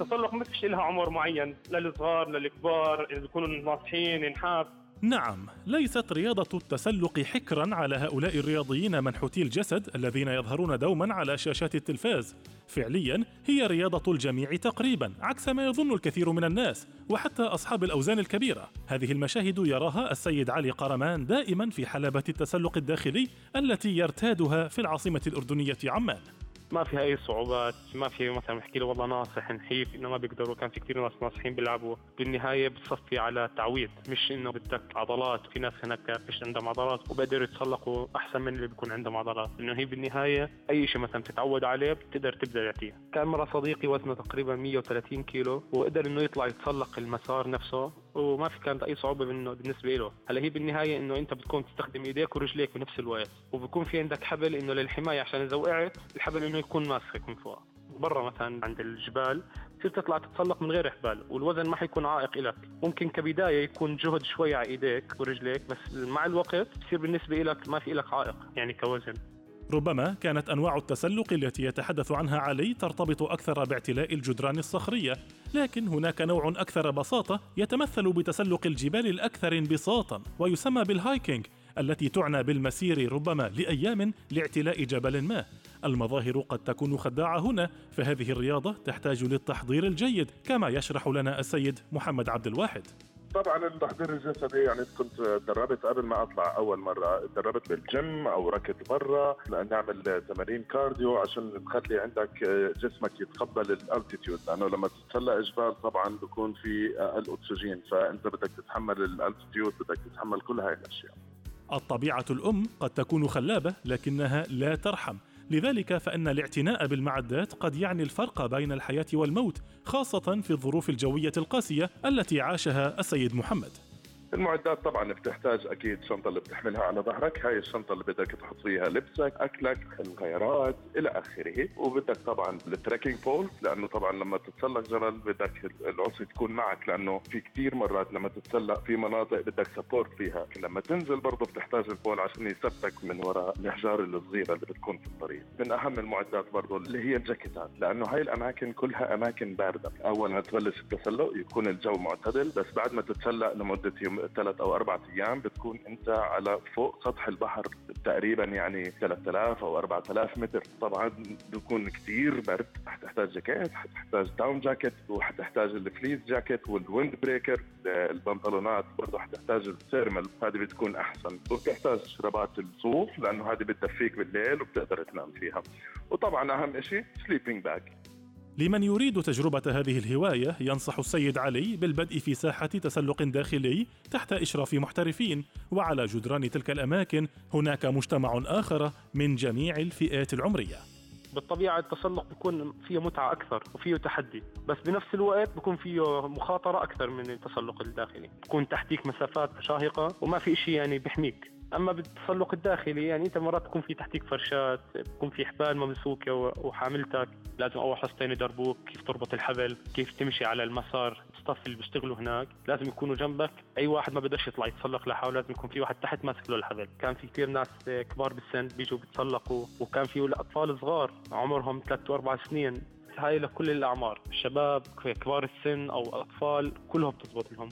التسلق ما فيش لها عمر معين للصغار للكبار إذا بيكونوا ناصحين ينحاف. نعم ليست رياضة التسلق حكرا على هؤلاء الرياضيين منحوتي الجسد الذين يظهرون دوما على شاشات التلفاز. فعليا هي رياضة الجميع تقريبا عكس ما يظن الكثير من الناس وحتى أصحاب الأوزان الكبيرة. هذه المشاهد يراها السيد علي قرمان دائما في حلبة التسلق الداخلي التي يرتادها في العاصمة الأردنية عمان. ما فيها أي صعوبات ما في مثلا بحكي له والله ناصح نحيف إنه ما بيقدروا كان في كثير ناس ناصحين بيلعبوا. بالنهاية بتصفي على تعويض مش إنه بدك عضلات. في ناس هناك فيش عندهم عضلات وبقدروا يتسلقوا أحسن من اللي بيكون عندهم عضلات. إنه هي بالنهاية أي شيء مثلا تتعود عليه بتقدر تبدأ يعطيه كان مرة صديقي وزنه تقريبا 130 كيلو وقدر إنه يطلع يتسلق المسار نفسه. وما في كانت أي صعوبة منه بالنسبة له. هلا هي بالنهاية إنه أنت بتكون تستخدم إيديك ورجليك بنفس الوقت وبكون في عندك حبل إنه للحماية عشان إذا وقعت الحبل إنه يكون ماسكك من فوق برا مثلا عند الجبال بتصير تطلع تتسلق من غير حبال والوزن ما حيكون عائق لك ممكن كبداية يكون جهد شوي على إيديك ورجليك بس مع الوقت بصير بالنسبة لك ما في لك عائق يعني كوزن. ربما كانت أنواع التسلق التي يتحدث عنها علي ترتبط أكثر باعتلاء الجدران الصخرية، لكن هناك نوع أكثر بساطة يتمثل بتسلق الجبال الأكثر انبساطا ويسمى بال hiking التي تعنى بالمسير ربما لأيام لاعتلاء جبل ما. المظاهر قد تكون خداعة هنا فهذه الرياضة تحتاج للتحضير الجيد كما يشرح لنا السيد محمد عبد الواحد. طبعا التحضير الجسدي يعني كنت دربت قبل ما أطلع أول مرة دربت بالجيم أو ركض برا نعمل تمارين cardio عشان تخلي عندك جسمك يتقبل ال altitude. لأنه لما تتسلق جبال طبعا بكون في أقل أكسجين فأنت بدك تتحمل ال altitude بدك تتحمل كل هاي الأشياء. الطبيعة الأم قد تكون خلابة لكنها لا ترحم. لذلك فإن الاعتناء بالمعدات قد يعني الفرق بين الحياة والموت خاصة في الظروف الجوية القاسية التي عاشها السيد محمد. المعدات طبعا بتحتاج أكيد شنطة اللي بتحملها على ظهرك. هاي الشنطة اللي بدك تحط فيها لبسك أكلك الغيارات إلى آخره. وبدك طبعا ال trekking pole لأنه طبعا لما تتسلق جبل بدك العصي تكون معك لأنه في كثير مرات لما تتسلق في مناطق بدك support فيها. لما تنزل برضه بتحتاج ال pole عشان يثبتك من وراء الاحجار الصغيرة اللي بتكون في الطريق. من أهم المعدات برضه اللي هي الجاكيتات لأنه هاي الأماكن كلها أماكن باردة. اول ما تبلش التسلق يكون الجو معتدل بس بعد ما تتسلق لمدة يوم ثلاث أو أربع أيام بتكون أنت على فوق سطح البحر تقريبا يعني 3000 أو 4000 متر. طبعا بيكون كثير برد. حتحتاج جاكيت حتحتاج down jacket وحتحتاج ال fleece jacket وال wind breaker البنطلونات برضه حتحتاج ال thermal هذه بتكون أحسن. وبتحتاج شرابات الصوف لأنه هذه بتدفيك بالليل وبتقدر تنام فيها. وطبعا أهم شيء sleeping bag لمن يريد تجربة هذه الهواية ينصح السيد علي بالبدء في ساحة تسلق داخلي تحت إشراف محترفين. وعلى جدران تلك الأماكن هناك مجتمع آخر من جميع الفئات العمرية. بالطبيعة التسلق بيكون فيه متعة أكثر وفيه تحدي بس بنفس الوقت بيكون فيه مخاطرة أكثر من التسلق الداخلي. بكون تحتيك مسافات شاهقة وما في شيء يعني بيحميك. أما بالتسلق الداخلي يعني أنت مرات بكون في تحتيك فرشات بكون في حبال ممسوكة وحاملتك لازم أول حصتين يدربوك كيف تربط الحبل كيف تمشي على المسار الصف اللي بيشتغلوا هناك لازم يكونوا جنبك. أي واحد ما بقدرش يطلع يتسلق لحاله لازم يكون في واحد تحت ماسك له الحبل. كان في كثير ناس كبار بالسن بيجوا بيتسلقوا وكان في أطفال صغار عمرهم ثلاث واربع سنين. هاي لكل الأعمار الشباب كبار السن أو أطفال كلهم بتزبط لهم